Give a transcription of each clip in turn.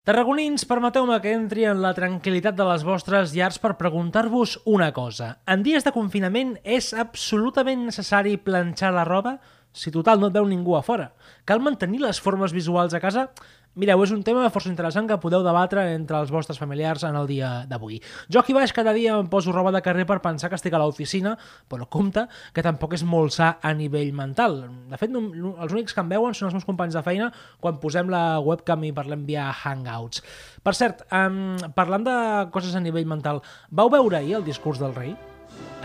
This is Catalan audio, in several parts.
Tarragonins, permeteu-me que entri en la tranquil·litat de les vostres llars per preguntar-vos una cosa. En dies de confinament és absolutament necessari planxar la roba? Si total no et veu ningú a fora. Cal mantenir les formes visuals a casa? Mireu, és un tema força interessant que podeu debatre entre els vostres familiars en el dia d'avui. Jo aquí baix cada dia em poso roba de carrer per pensar que estic a l'oficina, però compte que tampoc és molt sa a nivell mental. De fet, no, els únics que em veuen són els meus companys de feina quan posem la webcam i parlem via Hangouts. Per cert, um, parlant de coses a nivell mental, vau veure ahir el discurs del rei?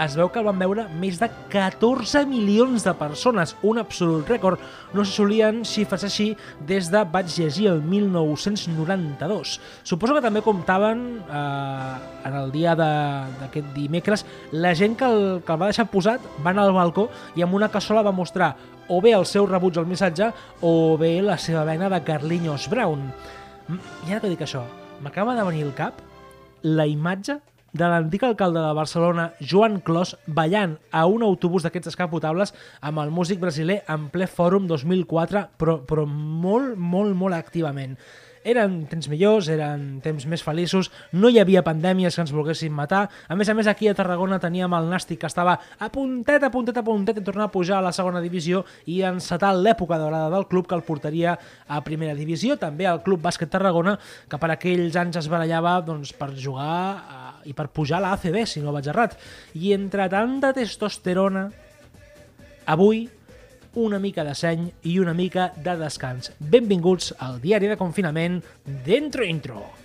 Es veu que el van veure més de 14 milions de persones, un absolut rècord. No s'assolien xifres així des de, vaig llegir, el 1992. Suposo que també comptaven eh, en el dia d'aquest dimecres la gent que el, que el va deixar posat va anar al balcó i amb una cassola va mostrar o bé el seu rebuig al missatge o bé la seva vena de Carlinhos Brown. I ara que dic això, m'acaba de venir al cap la imatge de l'antic alcalde de Barcelona, Joan Clos, ballant a un autobús d'aquests escapotables amb el músic brasiler en ple fòrum 2004, però, però molt, molt, molt activament. Eren temps millors, eren temps més feliços, no hi havia pandèmies que ens volguessin matar. A més a més, aquí a Tarragona teníem el Nàstic que estava a puntet, a puntet, a puntet de tornar a pujar a la segona divisió i encetar l'època daurada del club que el portaria a primera divisió. També el Club Bàsquet Tarragona, que per aquells anys es barallava doncs, per jugar a, i per pujar la ACB, si no vaig errat. I entre tanta testosterona, avui una mica de seny i una mica de descans. Benvinguts al diari de confinament Dentro Intro.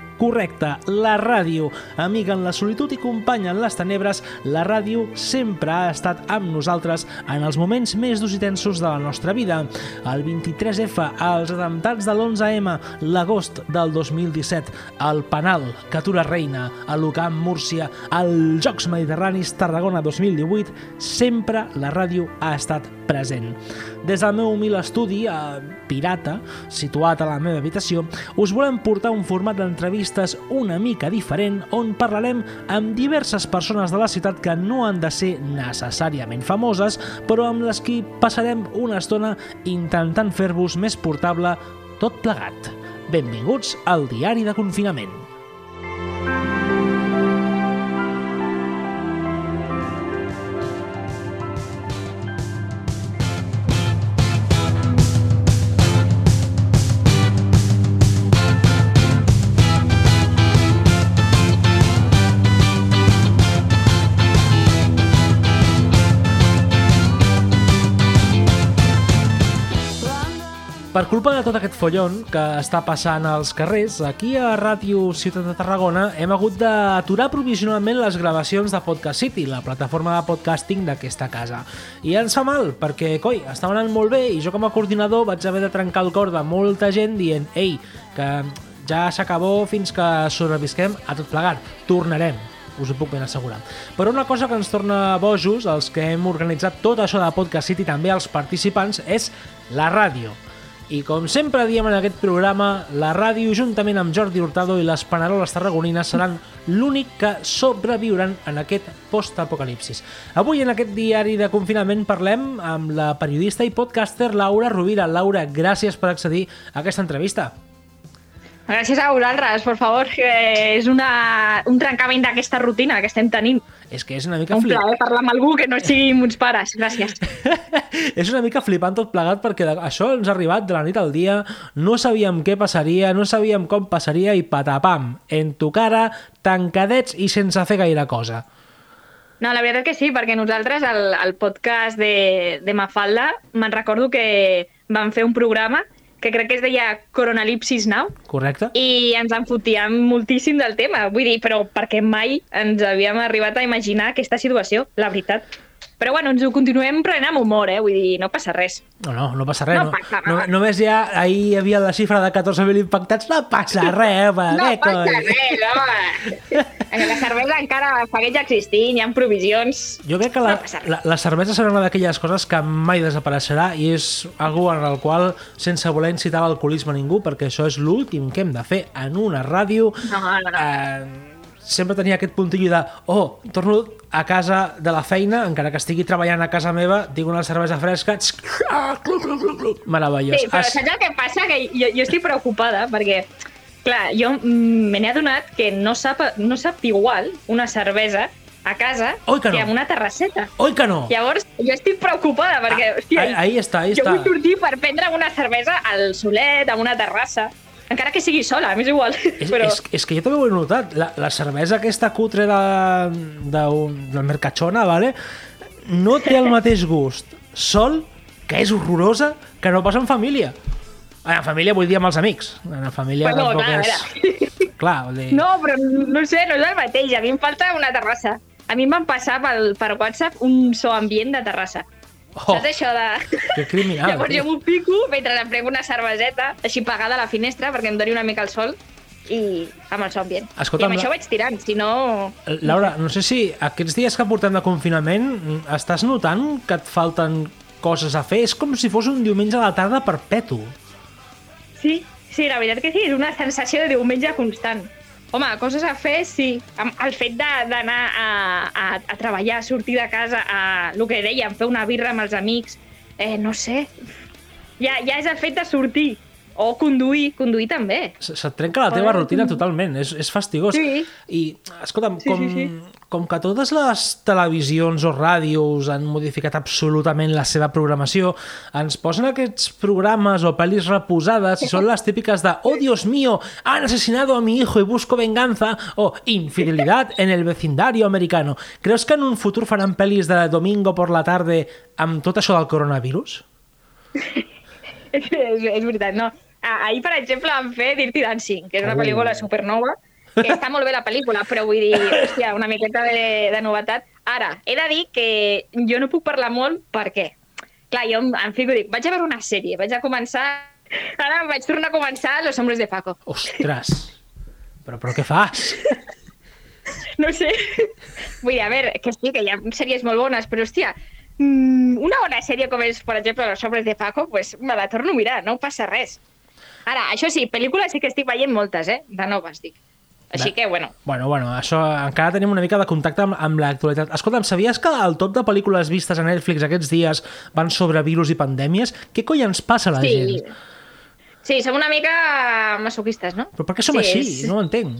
Correcte, la ràdio. Amiga en la solitud i companya en les tenebres, la ràdio sempre ha estat amb nosaltres en els moments més durs i tensos de la nostra vida. El 23F, els atemptats de l'11M, l'agost del 2017, el Penal, Catura Reina, el l'UCAM Múrcia, els Jocs Mediterranis Tarragona 2018, sempre la ràdio ha estat present. Des del meu humil estudi, a Pirata, situat a la meva habitació, us volem portar un format d'entrevistes una mica diferent on parlarem amb diverses persones de la ciutat que no han de ser necessàriament famoses, però amb les qui passarem una estona intentant fer-vos més portable tot plegat. Benvinguts al Diari de Confinament. Per culpa de tot aquest follon que està passant als carrers, aquí a Ràdio Ciutat de Tarragona hem hagut d'aturar provisionalment les gravacions de Podcast City, la plataforma de podcasting d'aquesta casa. I ens fa mal, perquè, coi, estava anant molt bé i jo com a coordinador vaig haver de trencar el cor de molta gent dient «Ei, que ja s'acabó fins que sobrevisquem a tot plegat, tornarem, us ho puc ben assegurar. Però una cosa que ens torna bojos, els que hem organitzat tot això de Podcast City, també els participants, és la ràdio. I com sempre diem en aquest programa, la ràdio, juntament amb Jordi Hurtado i les Paneroles tarragonines, seran l'únic que sobreviuran en aquest post-apocalipsis. Avui, en aquest diari de confinament, parlem amb la periodista i podcaster Laura Rovira. Laura, gràcies per accedir a aquesta entrevista. Gràcies a vosaltres, per favor, que és una, un trencament d'aquesta rutina que estem tenint. És que és una mica Un flip... plaer parlar amb algú que no sigui uns pares. Gràcies. és una mica flipant tot plegat perquè això ens ha arribat de la nit al dia, no sabíem què passaria, no sabíem com passaria i patapam, en tu cara, tancadets i sense fer gaire cosa. No, la veritat que sí, perquè nosaltres, al, al podcast de, de Mafalda, me'n recordo que vam fer un programa que crec que es deia Coronalipsis Now, Correcte? i ens en fotíem moltíssim del tema. Vull dir, però perquè mai ens havíem arribat a imaginar aquesta situació, la veritat. Però bueno, ens ho continuem prenent amb humor, eh? Vull dir, no passa res. No, no, no passa res. No No, passa no, només ja ahir hi havia la xifra de 14.000 impactats. No passa res, home. No què passa coi? res, home. La cervesa encara segueix existint, hi ha provisions. Jo crec que la, No la, la cervesa serà una d'aquelles coses que mai desapareixerà i és algo en el qual, sense voler incitar l'alcoholisme a ningú, perquè això és l'últim que hem de fer en una ràdio, No, no, no. eh, sempre tenia aquest puntillo de oh, torno a casa de la feina, encara que estigui treballant a casa meva, tinc una cervesa fresca, ah, meravellós. Sí, però saps el que passa? Que jo, jo estic preocupada perquè, clar, jo mm, me n'he adonat que no sap, no sap igual una cervesa a casa Oi que no. en una terrasseta. Oi que no? Llavors, jo estic preocupada perquè, Ah, hòstia, ahí- ahí està, ahí jo està. vull sortir per prendre una cervesa al solet, a una terrassa, encara que sigui sola, m'és igual. És, però... és, és que jo també ho he notat. La, la cervesa aquesta cutre de, de, del Mercachona, vale? no té el mateix gust sol, que és horrorosa, que no passa en família. En família vull dir amb els amics. En família Bueno, tampoc clar, és... Clar, vol dir... No, però no sé, no és el mateix. A mi em falta una terrassa. A mi em van passar pel, per WhatsApp un so ambient de terrassa. Oh, Saps això de... que criminal. Llavors jo m'ho pico mentre em prego una cerveseta, així pagada a la finestra perquè em doni una mica el sol i amb el ambient. Escolta'm, I amb la- això vaig tirant, si no... Laura, no sé si aquests dies que portem de confinament estàs notant que et falten coses a fer? És com si fos un diumenge a la tarda perpetu. Sí, sí, la veritat que sí, és una sensació de diumenge constant. Home, coses a fer, sí. El fet d'anar a, a, a treballar, sortir de casa, a el que dèiem, fer una birra amb els amics, eh, no sé. Ja, ja és el fet de sortir. O conduir, conduir també. Se- Se't trenca la teva rutina totalment, és, és fastigós. Sí. I, escolta'm, Sí, com, sí, sí. Com que totes les televisions o ràdios han modificat absolutament la seva programació, ens posen aquests programes o pel·lis reposades i són les típiques de «Oh, Dios mío, han asesinado a mi hijo y busco venganza» o «Infidelidad en el vecindario americano». Creus que en un futur faran pel·lis de domingo por la tarde amb tot això del coronavirus? és, és veritat, no. Ah, Ahir, per exemple, vam fer Dirty Dancing, que és una pel·lícula supernova, que està molt bé la pel·lícula, però vull dir, hòstia, una miqueta de, de novetat. Ara, he de dir que jo no puc parlar molt perquè, clar, jo em, fico dic, vaig a veure una sèrie, vaig a començar... Ara vaig tornar a començar Los Hombres de Paco. Ostres! Però, però què fas? No sé. Vull dir, a veure, que sí, que hi ha sèries molt bones, però, hòstia, mm, una bona sèrie com és, per exemple, Los Hombres de Paco, pues me la torno a mirar, no passa res. Ara, això sí, pel·lícules sí que estic veient moltes, eh? De noves, dic. Així que, bueno, Bueno, bueno, això encara tenim una mica de contacte amb, amb l'actualitat. Escolta'm, sabies que el top de pel·lícules vistes a Netflix aquests dies van sobre virus i pandèmies? Què coi ens passa a la sí. gent? Sí, som una mica masoquistes, no? Però per què som Sí, així? és- No ho entenc.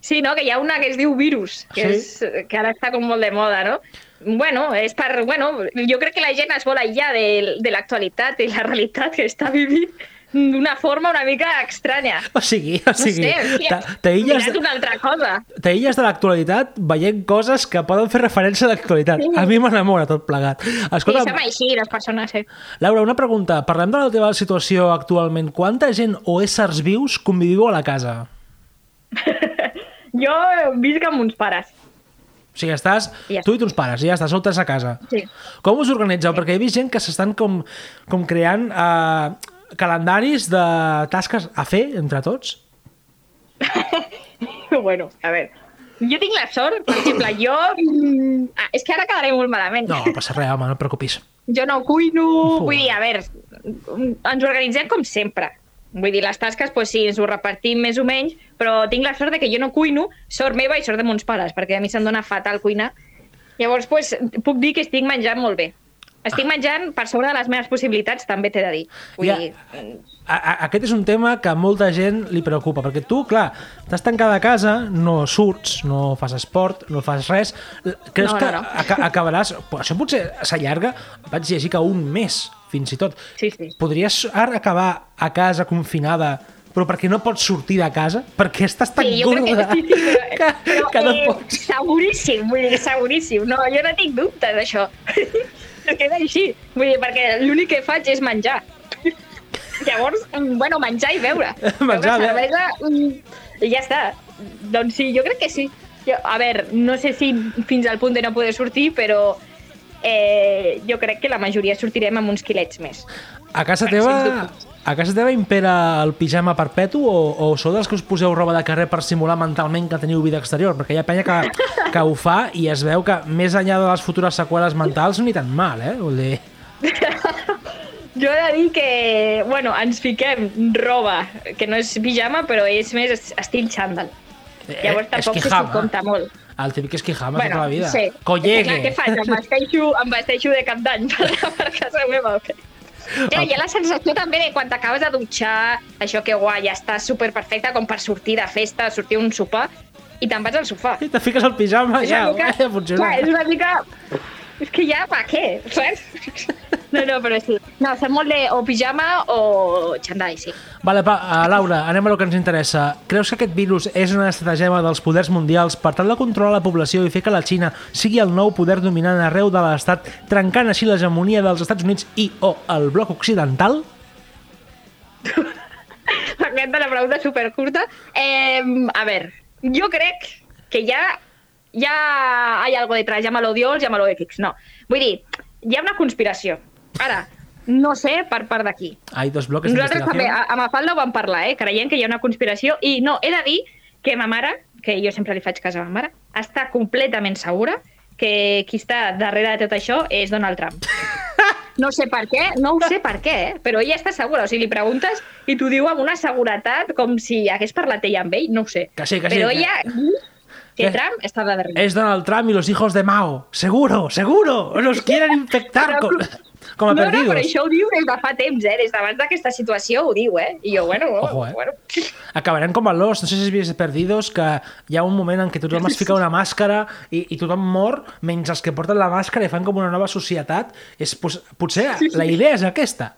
Sí, no? Que hi ha una que es diu Virus, que, Sí? és, que ara està com molt de moda, no? Bueno, és per... Bueno, jo crec que la gent es vol aïllar de, de l'actualitat i la realitat que està vivint d'una forma una mica estranya. O sigui, o No sigui sé, hòstia, t'a- t'aïlles una altra cosa. t'aïlles de l'actualitat veient coses que poden fer referència a l'actualitat. Sí. A mi m'enamora tot plegat. Sí, Escolta, som així, les persones, eh? Laura, una pregunta. Parlem de la teva situació actualment. Quanta gent o éssers vius conviviu a la casa? Jo visc amb uns pares. O sigui, estàs, Ja. tu i tons pares, i ja estàs, sou tres a casa. Sí. Com us organitzeu? Perquè he vist gent que s'estan com, com creant eh, calendaris de tasques a fer entre tots. bueno, a veure, jo tinc la sort, per exemple, jo... Ah, és que ara quedaré molt malament. No, no passa res, home, no et preocupis. Jo no cuino... Uf. Vull dir, a veure, ens organitzem com sempre. Vull dir, les tasques, pues, sí, ens ho repartim més o menys, però tinc la sort de que jo no cuino, sort meva i sort de mons pares, perquè a mi se'm dona fatal cuinar. Llavors, pues, puc dir que estic menjant molt bé. Estic menjant per sobre de les meves possibilitats, també t'he de dir. Vull Ja. dir, A, a, aquest és un tema que a molta gent li preocupa, perquè tu, clar, estàs tancada a casa, no surts, no fas esport, no fas res, creus No, que no, no. aca acabaràs... Això potser s'allarga, vaig llegir que un mes, fins i tot. Sí, sí. Podries ara acabar a casa confinada però perquè no pots sortir de casa? Perquè estàs tan Sí, crec que gorda sí, que, però, que no eh, pots. Seguríssim, vull dir, seguríssim. No, jo no tinc dubtes d'això. Que és així. Vull dir, perquè l'únic que faig és menjar. Llavors, mm, bueno, menjar i beure. Menjar, beure cervesa mm, i ja està. Doncs sí, jo crec que sí. Jo, a veure, no sé si fins al punt de no poder sortir, però eh, jo crec que la majoria sortirem amb uns quilets més. A casa teva. A casa teva impera el pijama perpetu o, o sou dels que us poseu roba de carrer per simular mentalment que teniu vida exterior? Perquè hi ha penya que, que ho fa i es veu que més enllà de les futures seqüeles mentals ni tan mal, eh? Vull dir... Jo he de dir que, bueno, ens fiquem roba, que no és pijama, però és més est- estil xandall. Llavors Eh, tampoc se esquijama. s'ho compta molt. El típic esquijama tota la vida. sí. Collegue. Clar, què faig? Em vesteixo, em vesteixo de cap d'any per, per casa meva o què? Clar, hi ha la sensació també de quan t'acabes de dutxar, això que guai, ja estàs super perfecta com per sortir de festa, sortir a un sopar, i te'n vas al sofà. I te fiques el pijama És ja, mica, ja funciona. clar, és una mica... És que ja, per què? Saps? No, no, però sí. No, fem molt de o pijama o xandall, sí. Vale, pa, uh, Laura, anem a lo que ens interessa. Creus que aquest virus és una estratagema dels poders mundials per tal de controlar la població i fer que la Xina sigui el nou poder dominant arreu de l'estat, trencant així l'hegemonia dels Estats Units i o el bloc occidental? M'encanta la pregunta supercurta. Eh, a ver, yo crec que ya, ya hay algo detrás, llámalo Dios, llámalo X. No, vull dir, hi ha una conspiració. Ara, no sé per part d'aquí. Hay dos bloques Nosaltres també, a, a Mafalda ho vam parlar, eh? creient que hi ha una conspiració, i no, he de dir que ma mare, que jo sempre li faig cas a ma mare, està completament segura que qui està darrere de tot això és Donald Trump. No sé per què, no ho sé per què, eh? però ella està segura. O sigui, li preguntes i t'ho diu amb una seguretat com si hagués parlat ella amb ell, no ho sé. Que sí, que sí, Però ella, que Que- Trump està de darrere. Es Donald Trump y los hijos de Mao. Seguro, seguro. Nos quieren infectar con, com a no, no, perdidos. però això ho diu des de fa temps, eh? Des d'abans d'aquesta situació ho diu, eh? I jo, bueno, Ojo, eh? bueno. Acabarem com a Lost, no sé si has vist Perdidos, que hi ha un moment en què tothom es fica una màscara i, i tothom mor, menys els que porten la màscara i fan com una nova societat. És, pos- potser la idea és aquesta.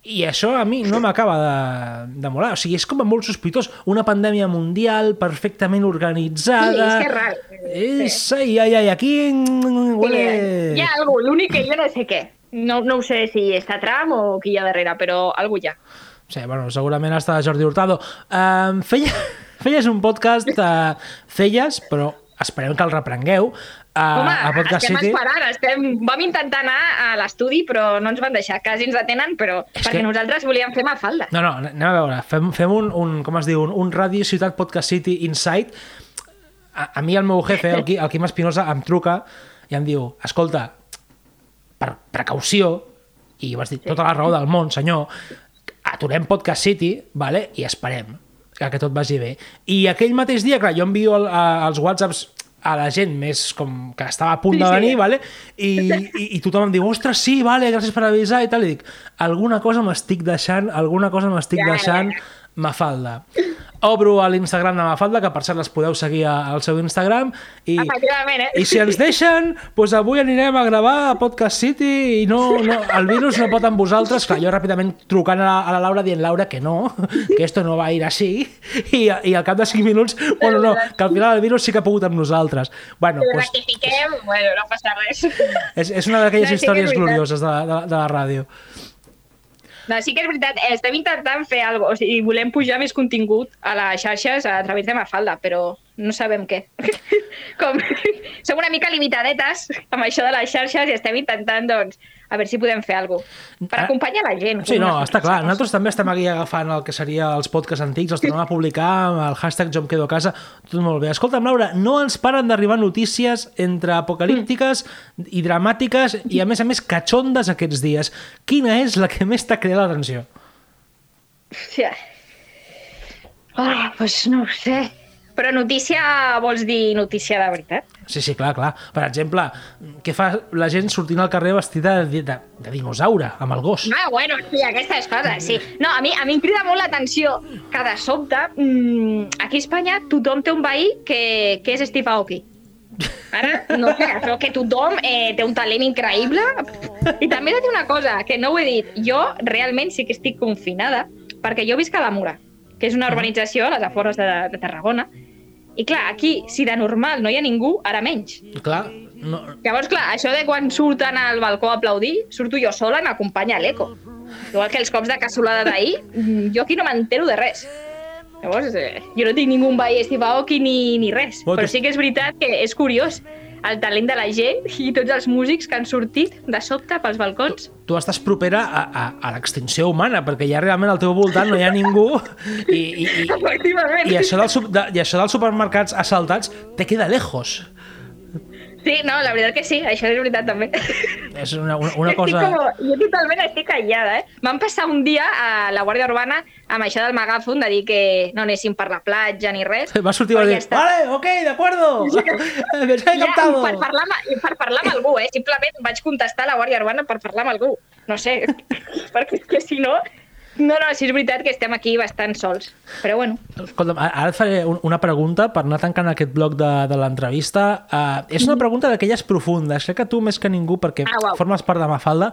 I això a mi no m'acaba de, de molar. O sigui, és com a molt sospitós. Una pandèmia mundial perfectament organitzada. Sí, és que és rar. És, ai, ai, ai, aquí huele... Hi ha algú, l'únic que jo no sé què. No, no ho sé si està Trump o qui hi ha darrere, però algú hi ha. Sí, bueno, segurament està Jordi Hurtado. Um, feia, feies un podcast, uh, feies, però esperem que el reprengueu, uh, Home, a Podcast estem City. esperant, estem... vam intentar anar a l'estudi, però no ens van deixar, quasi ens atenen, però És perquè que- nosaltres volíem fer Mafalda. No, no, anem a veure, fem, fem un, un, com es diu, un, un Ràdio Ciutat Podcast City Insight. A, a mi el meu jefe, el, Qui- el Quim Espinosa, em truca i em diu, escolta, per precaució, i vas dir tota la raó del món, senyor, aturem Podcast City, vale? i esperem que, que tot vagi bé. I aquell mateix dia, clar, jo envio el, a, els whatsapps a la gent més com que estava a punt Sí, de sí. venir, vale? I, i, i tothom em diu, ostres, sí, vale, gràcies per avisar i tal, i dic, alguna cosa m'estic deixant, alguna cosa m'estic Ja, ja, deixant, Mafalda. Obro a l'Instagram de Mafalda, que per cert les podeu seguir al seu Instagram, i, eh? i si ens deixen, doncs avui anirem a gravar a Podcast City i no, no, el virus no pot amb vosaltres. Clar, jo ràpidament trucant a la, a la Laura dient, Laura, que no, que esto no va a ir así. I, i al cap de 5 minuts, bueno, no, que al final el virus sí que ha pogut amb nosaltres. Bueno, doncs, rectifiquem, bueno, no passa res. és, és una d'aquelles No, sí històries glorioses de, de, de la ràdio. No, sí que és veritat, eh, estem intentant fer alguna cosa, o sigui, volem pujar més contingut a les xarxes a través de Mafalda, però no sabem què. Com, som una mica limitadetes amb això de les xarxes i estem intentant, doncs, a veure si podem fer alguna cosa. Per Ah. acompanyar la gent. Sí, no, està clar. Nosaltres també estem aquí agafant el que seria els podcasts antics, els tornem a publicar amb el hashtag jo em quedo a casa, tot molt bé. Escolta'm, Laura, no ens paren d'arribar notícies entre apocalíptiques i dramàtiques i, a més a més, catxondes aquests dies. Quina és la que més t'ha cridat l'atenció? Hòstia. Ah, doncs no ho sé. Però notícia vols dir notícia de veritat? Sí, sí, clar, clar. Per exemple, què fa la gent sortint al carrer vestida de, de, de dinosaure, amb el gos? Ah, bueno, sí, aquestes coses, sí. No, a mi, a mi em crida molt l'atenció que de sobte, mmm, aquí a Espanya, tothom té un veí que, que és Steve Aoki. Ara, no sé, però que tothom eh, té un talent increïble. I també he de dir una cosa, que no ho he dit. Jo realment sí que estic confinada, perquè jo visc a la Mura, que és una urbanització a les afores de, de Tarragona. I clar, aquí, si de normal no hi ha ningú, ara menys. Clar, no, Llavors, clar, això de quan surten al balcó a aplaudir, surto jo sola i m'acompanya l'eco. Igual que els cops de cassolada d'ahir, mm, jo aquí no m'entero de res. Llavors, eh, jo no tinc ningú veí Steve Aoki ni, ni res. Bueno, Però sí que és veritat que és curiós. El talent de la gent i tots els músics que han sortit de sobte pels balcons. Tu estàs propera a, a, a l'extinció humana, perquè ja realment al teu voltant no hi ha ningú i, i, i, i, això, del, de, i això dels supermercats assaltats te queda lejos. Sí, no, la veritat que sí, això és veritat també. És una, una, cosa... com, jo totalment estic callada, eh? Vam passar un dia a la Guàrdia Urbana amb això del megàfon de dir que no anéssim per la platja ni res. Va sortir va Però dir, ja està. vale, ok, de acuerdo, me he Ja, per, parlar amb, per parlar amb algú, eh? Simplement vaig contestar a la Guàrdia Urbana per parlar amb algú. No sé, perquè és que si no... No, no, sí és veritat que estem aquí bastant sols. Però bueno, Escolta'm, ara et faré un- una pregunta per anar tancant aquest bloc de, de l'entrevista. Uh, és una pregunta d'aquelles profundes. Crec que tu, més que ningú, perquè Ah, uau. formes part de Mafalda,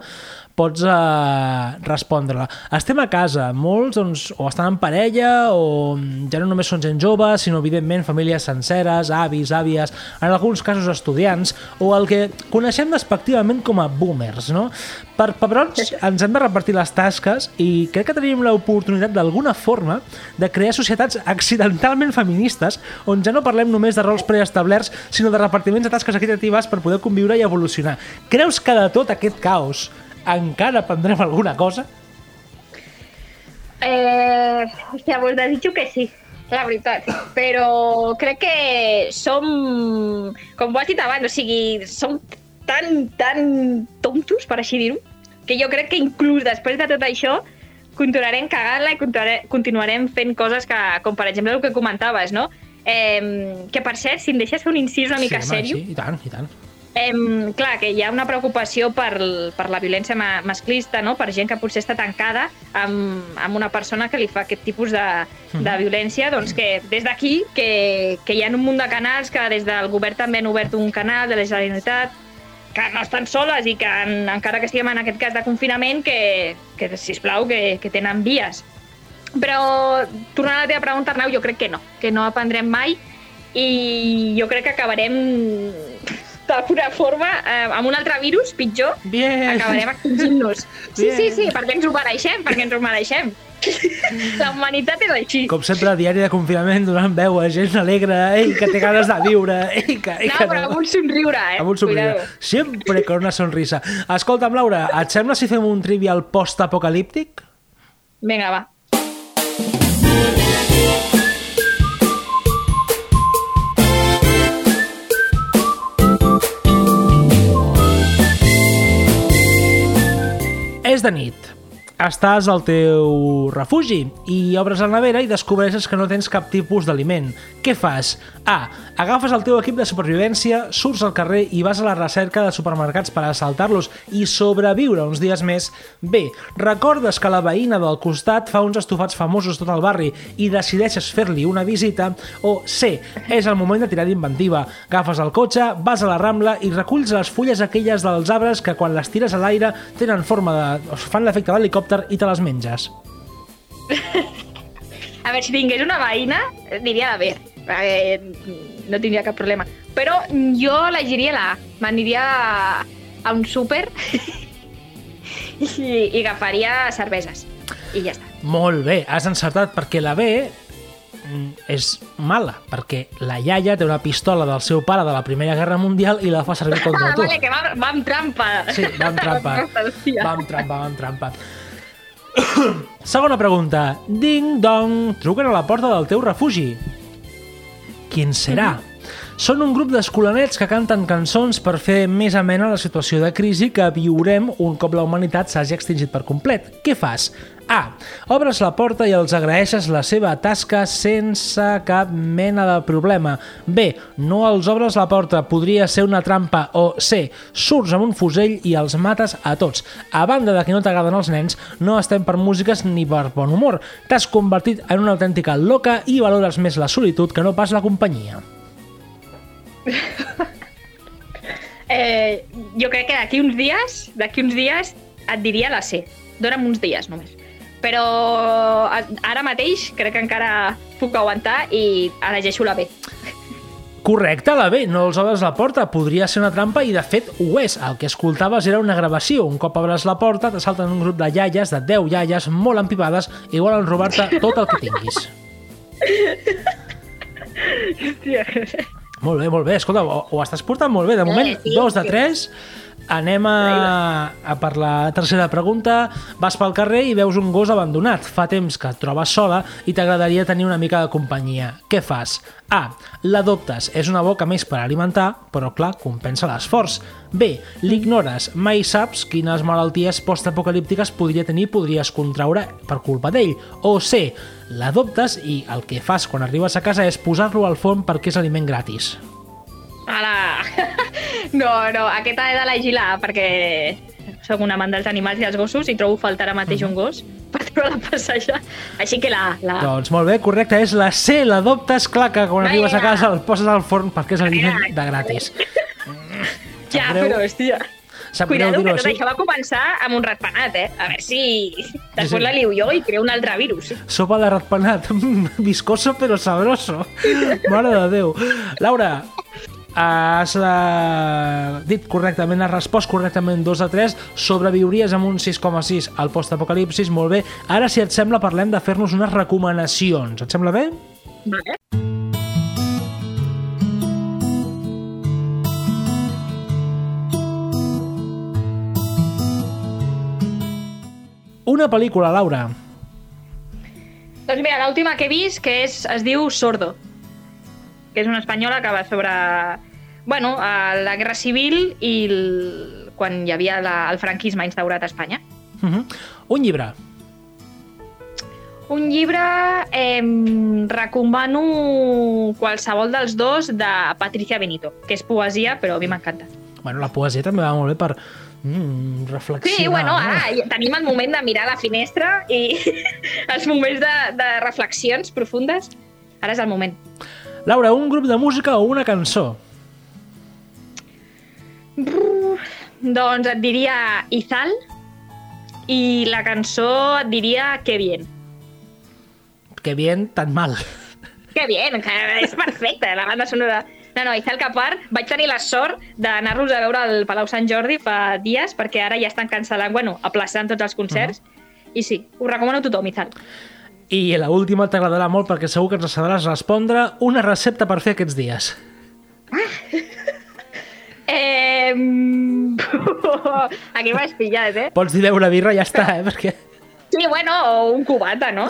pots uh, respondre-la. Estem a casa, molts doncs, o estan en parella o ja no només són gent jove, sinó evidentment famílies senceres, avis, àvies, en alguns casos estudiants, o el que coneixem despectivament com a boomers, no? Per pebrots ens hem de repartir les tasques i crec que tenim l'oportunitat d'alguna forma de crear societats accidentalment feministes on ja no parlem només de rols preestablerts sinó de repartiments de tasques equitatives per poder conviure i evolucionar. Creus que de tot aquest caos encara aprendrem alguna cosa? Eh, hòstia, pues desitjo que sí, la veritat. Però crec que som, com ho has dit abans, o sigui, som tan, tan tontos, per així dir-ho, que jo crec que inclús després de tot això continuarem cagant-la i continuarem, fent coses que, com per exemple el que comentaves, no? Eh, que per cert, si em deixes fer un incís una mica sí, sèrio, Sí, i tant, i tant. Em, clar, que hi ha una preocupació per, per la violència ma masclista, no? per gent que potser està tancada amb, amb una persona que li fa aquest tipus de, de violència, doncs que des d'aquí, que, que hi ha un munt de canals que des del govern també han obert un canal de la Generalitat, que no estan soles i que en, encara que estiguem en aquest cas de confinament, que, que sisplau, que, que tenen vies. Però, tornant a la teva pregunta, Arnau, jo crec que no, que no aprendrem mai i jo crec que acabarem d'alguna forma eh, amb un altre virus pitjor Bien. acabarem extingint-nos. Sí, sí, sí, perquè ens ho mereixem, perquè ens ho mereixem. La humanitat és així. Com sempre, diari de confinament donant veu a gent alegre, ei, que té ganes de viure, ei, que... Ei, No, que però amb un somriure, eh? Amb un somriure. Cuidado. Sempre con una sonrisa. Escolta'm, Laura, et sembla si fem un trivial post-apocalíptic? Vinga, va. És de nit. Estàs al teu refugi i obres la nevera i descobreixes que no tens cap tipus d'aliment. Què fas? A. Agafes el teu equip de supervivència, surts al carrer i vas a la recerca de supermercats per assaltar-los i sobreviure uns dies més. B. Recordes que la veïna del costat fa uns estofats famosos tot el barri i decideixes fer-li una visita. O C. És el moment de tirar d'inventiva. Agafes el cotxe, vas a la Rambla i reculls les fulles aquelles dels arbres que quan les tires a l'aire tenen forma de... fan l'efecte d'helicòpter i te les menges. A veure, si tingués una veïna, diria la B. Eh, no tindria cap problema. Però jo elegiria la A. M'aniria a, a un súper i, i agafaria cerveses. I ja està. Molt bé, has encertat perquè la B mm, és mala, perquè la iaia té una pistola del seu pare de la Primera Guerra Mundial i la fa servir contra Ah, tu. vale, que va, va amb trampa. Sí, va amb trampa. Va amb trampa, va amb trampa. Segona pregunta. Ding dong, truquen a la porta del teu refugi. Quin serà? Són un grup d'escolanets que canten cançons per fer més amena la situació de crisi que viurem un cop la humanitat s'hagi extingit per complet. Què fas? A. Obres la porta i els agraeixes la seva tasca sense cap mena de problema. B. No els obres la porta, podria ser una trampa. O C. Surts amb un fusell i els mates a tots. A banda de que no t'agraden els nens, no estem per músiques ni per bon humor. T'has convertit en una autèntica loca i valores més la solitud que no pas la companyia. Eh, jo crec que d'aquí uns dies, d'aquí uns dies et diria la C. Dóna'm uns dies només. Però ara mateix crec que encara puc aguantar i elegeixo la B. Correcte, la B, no els obres la porta, podria ser una trampa i de fet ho és. El que escoltaves era una gravació. Un cop obres la porta, te salten un grup de iaies, de 10 iaies, molt empipades i volen robar-te tot el que tinguis. Molt bé, molt bé. Escolta, ho, ho estàs portant molt bé. De moment, sí, dos de sí. Anem a, a per la tercera pregunta. Vas pel carrer i veus un gos abandonat. Fa temps que et trobes sola i t'agradaria tenir una mica de companyia. Què fas? A. L'adoptes. És una boca més per alimentar, però clar, compensa l'esforç. B. L'ignores. Mai saps quines malalties postapocalíptiques podria tenir i podries contraure per culpa d'ell. O C. L'adoptes i el que fas quan arribes a casa és posar-lo al forn perquè és aliment gratis. Ara... No, no, aquesta he d'elegir la A perquè sóc un amant dels animals i dels gossos i trobo faltar ara mateix un gos per treure la passejar. Així que la A, la A. Doncs molt bé, correcte, és la C, l'adoptes, clar que quan arribes a casa el poses al forn perquè és aliment de gratis. Ja, greu. però, hòstia. Sap Cuidado, que tot així. això va començar amb un ratpenat, eh? A veure si després sí. la liu jo i creo un altre virus. Sopa de ratpenat, viscoso però sabroso. Mare de Déu. Laura, has uh, dit correctament, has respost correctament 2 a 3, sobreviuries amb un 6,6 al postapocalipsis, molt bé. Ara, si et sembla, parlem de fer-nos unes recomanacions. Et sembla bé? Vale. Una pel·lícula, Laura. Doncs mira, l'última que he vist, que és, es diu Sordo, que és una espanyola que va sobre bueno, a la Guerra Civil i el, quan hi havia la, el franquisme instaurat a Espanya. Uh -huh. Un llibre. Un llibre, eh, recomano qualsevol dels dos de Patricia Benito, que és poesia, però a mi m'encanta. Bueno, la poesia també va molt bé per mm, reflexionar. Sí, bueno, no? ara tenim el moment de mirar la finestra i els moments de, de reflexions profundes. Ara és el moment. Laura, un grup de música o una cançó? Doncs et diria Izal i la cançó et diria Que bien. Que bien, tan mal. Que bien, que és perfecta la banda sonora. No, no, Izal part vaig tenir la sort d'anar-los a veure al Palau Sant Jordi fa dies perquè ara ja estan cancel·lant, bueno, aplaçant tots els concerts. I sí, ho recomano a tothom, Izal. I la última t'agradarà molt perquè segur que ens sabràs respondre una recepta per fer aquests dies. Eh... Aquí m'has pillat, eh? Pots dir beure birra i ja està, eh? Perquè... Sí, bueno, o un cubata, no?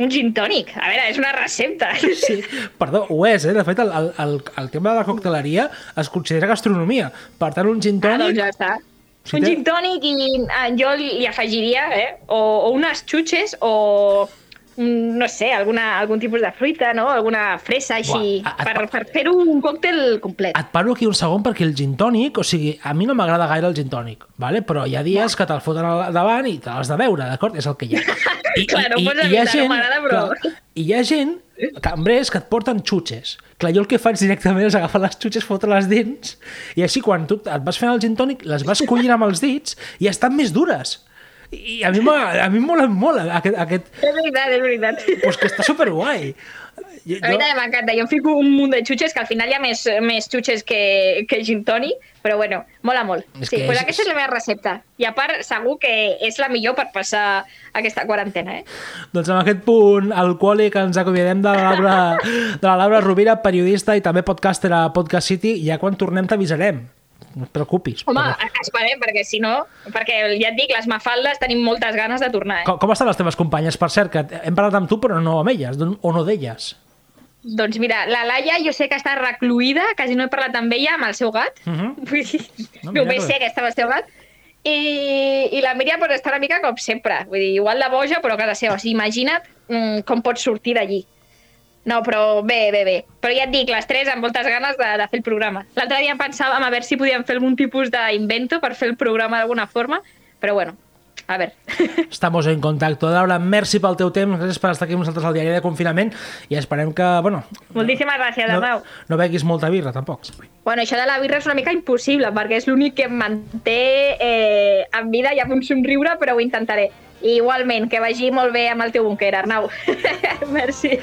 Un gin tònic. A veure, és una recepta. Sí, perdó, ho és, eh? De fet, el, el, el, tema de la cocteleria es considera gastronomia. Per tant, un gin Ah, doncs tònic... ja està. Si un té- gin tònic i ah, jo li afegiria, eh? O, o unes xutxes o no sé, alguna, algun tipus de fruita, no? Alguna fresa així, a- per, per fer un còctel complet. Et paro aquí un segon perquè el gin tònic, o sigui, a mi no m'agrada gaire el gin tònic, vale? però hi ha dies que te'l foten al davant i te l'has de veure, d'acord? És el que hi ha. I, Clar, no pots evitar, no m'agrada, però- clar, I hi ha gent, cambrers, que et porten xutxes. Clar, jo el que faig directament és agafar les xutxes, fotre les dins, i així quan tu et vas fent el gin tònic, les vas collint amb els dits i estan més dures. I a mi, m'ha- a mi em mola molt aquest, aquest És veritat, és veritat. pues que està superguai. Jo, A mi també m'encanta. Jo em fico un munt de xutxes, que al final hi ha més, més xutxes que, que gin tònic, però bueno, mola molt. És sí, que pues és- aquesta és la meva recepta. I a part, segur que és la millor per passar aquesta quarantena, eh? Doncs amb aquest punt alcohòlic ens acomiadem de la Laura, de la Laura Rovira, periodista i també podcaster a Podcast City. Ja quan tornem t'avisarem. No et preocupis. Home, Però- esperem, perquè si no... Perquè ja et dic, les mafaldes tenim moltes ganes de tornar, eh? Com, com estan les teves companyes? Per cert, que hem parlat amb tu però no amb elles, o no d'elles. Doncs mira, la Laia jo sé que està recluïda, quasi no he parlat amb ella, amb el seu gat. Uh -huh. Vull dir, No, només sé que està amb el seu gat. I, i la Míriam pues, està una mica com sempre. Vull dir, igual de boja, però a casa seva. O sigui, imagina't mm, com pots sortir d'allí. No, però bé, bé, bé. Però ja et dic, les tres amb moltes ganes de, de fer el programa. L'altre dia pensàvem a veure si podíem fer algun tipus d'invento per fer el programa d'alguna forma, però bueno, a veure. Estamos en contacto. Laura, merci pel teu temps, gràcies per estar aquí amb nosaltres al diari de confinament i esperem que, bueno, Moltíssimes gràcies, no, Arnau. no beguis molta birra, tampoc. Bueno, això de la birra és una mica impossible, perquè és l'únic que em manté eh, en vida i amb un somriure, però ho intentaré. I igualment, que vagi molt bé amb el teu búnquer, Arnau. Merci.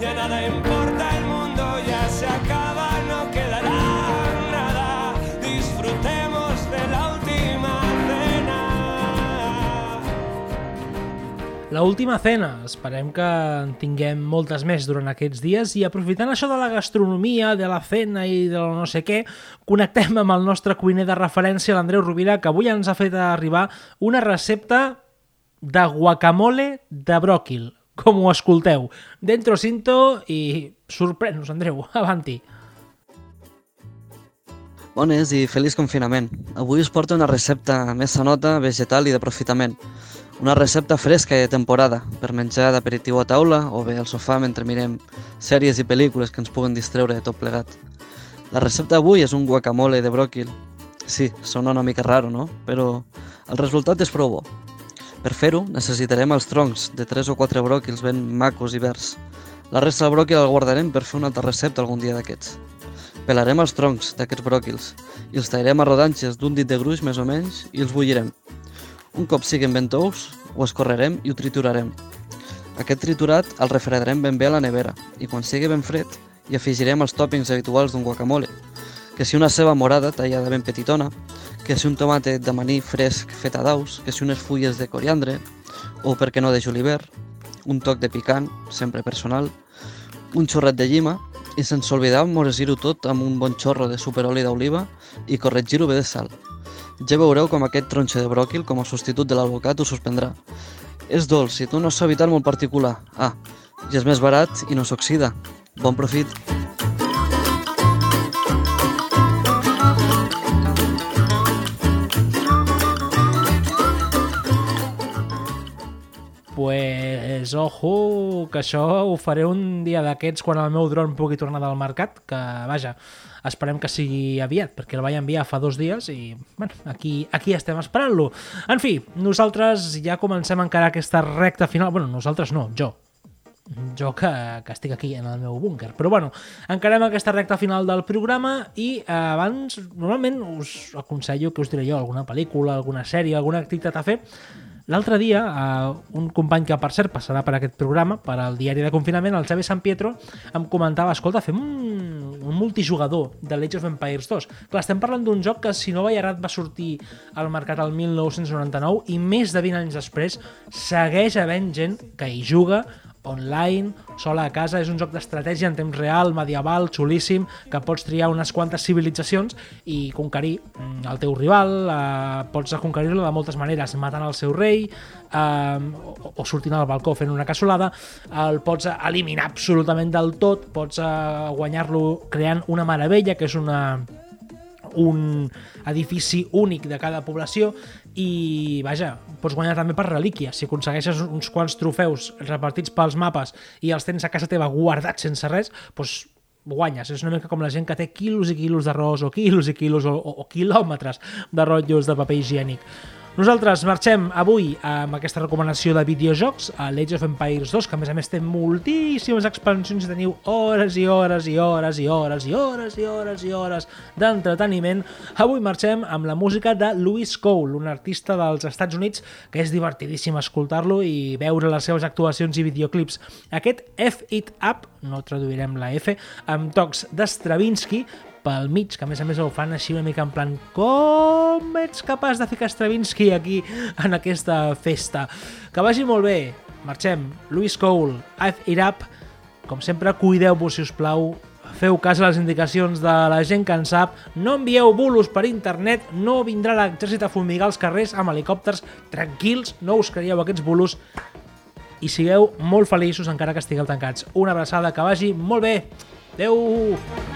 Ya nada importa, el mundo ya se acaba, no quedará nada. Disfrutemos de la última cena. La última cena, esperem que en tinguem moltes més durant aquests dies i aprofitant això de la gastronomia, de la cena i de no sé què, connectem amb el nostre cuiner de referència, l'Andreu Rovira, que avui ens ha fet arribar una recepta de guacamole de bròquil, com ho escolteu. Dentro cinto i sorprèn-nos, Andreu, avanti. Bones i feliç confinament. Avui us porto una recepta més sanota, vegetal i d'aprofitament. Una recepta fresca i de temporada, per menjar d'aperitiu a taula o bé al sofà mentre mirem sèries i pel·lícules que ens puguen distreure de tot plegat. La recepta d'avui és un guacamole de bròquil. Sí, sona una mica raro, no? Però el resultat és prou bo. Per fer-ho, necessitarem els troncs de 3 o 4 bròquils ben macos i verds. La resta del bròquil el guardarem per fer una altra recepta algun dia d'aquests. Pelarem els troncs d'aquests bròquils i els tallarem a rodanxes d'un dit de gruix més o menys i els bullirem. Un cop siguin ben tous, ho escorrerem i ho triturarem. Aquest triturat el refredarem ben bé a la nevera i quan sigui ben fred hi afegirem els tòpings habituals d'un guacamole, que si una ceba morada tallada ben petitona, que si un tomàtet de maní fresc fet a daus, que si unes fulles de coriandre, o per què no de julivert, un toc de picant, sempre personal, un xorret de llima i sense oblidar moresir-ho tot amb un bon xorro de superoli d'oliva i corregir-ho bé de sal. Ja veureu com aquest tronxo de bròquil com a substitut de l'alvocat ho suspendrà. És dolç i té una suavitat molt particular. Ah, i és més barat i no s'oxida. Bon profit! Pues, ojo, que això ho faré un dia d'aquests quan el meu dron pugui tornar del mercat, que, vaja, esperem que sigui aviat, perquè el vaig enviar fa dos dies i, bueno, aquí, aquí estem esperant-lo. En fi, nosaltres ja comencem a encarar aquesta recta final, bueno, nosaltres no, jo, jo que, que estic aquí en el meu búnquer. Però bueno, encarem aquesta recta final del programa i eh, abans, normalment us aconsello que us diré jo alguna pel·lícula, alguna sèrie, alguna activitat a fer, L'altre dia, eh, un company que, per cert, passarà per aquest programa, per al diari de confinament, el Xavi San Pietro, em comentava, escolta, fem un, un multijugador de Age of Empires 2. Clar, estem parlant d'un joc que, si no vaig errat, va sortir al mercat el 1999 i més de 20 anys després segueix havent gent que hi juga online, sola a casa, és un joc d'estratègia en temps real, medieval, xulíssim, que pots triar unes quantes civilitzacions i conquerir mm, el teu rival, eh, pots conquerir-lo de moltes maneres, matant el seu rei, eh, o, o sortint al balcó fent una cassolada, el pots eliminar absolutament del tot, pots eh, guanyar-lo creant una meravella, que és una un edifici únic de cada població i, vaja, pots guanyar també per relíquia. Si aconsegueixes uns quants trofeus repartits pels mapes i els tens a casa teva guardats sense res, doncs guanyes. És una mica com la gent que té quilos i quilos d'arròs o quilos i quilos o, o, o quilòmetres de rotllos de paper higiènic. Nosaltres marxem avui amb aquesta recomanació de videojocs a l'Age of Empires 2, que a més a més té moltíssimes expansions i teniu hores i hores i hores i hores i hores i hores i hores d'entreteniment. Avui marxem amb la música de Louis Cole, un artista dels Estats Units que és divertidíssim escoltar-lo i veure les seves actuacions i videoclips. Aquest F It Up, no traduirem la F, amb tocs d'Stravinsky, pel mig, que a més a més ho fan així una mica en plan com ets capaç de ficar Stravinsky aquí en aquesta festa. Que vagi molt bé, marxem. Louis Cole, I've It Up, com sempre, cuideu-vos, si us plau, feu cas a les indicacions de la gent que en sap, no envieu bulos per internet, no vindrà l'exèrcit a fumigar els carrers amb helicòpters, tranquils, no us creieu aquests bulos i sigueu molt feliços encara que estigueu tancats. Una abraçada, que vagi molt bé. Adeu!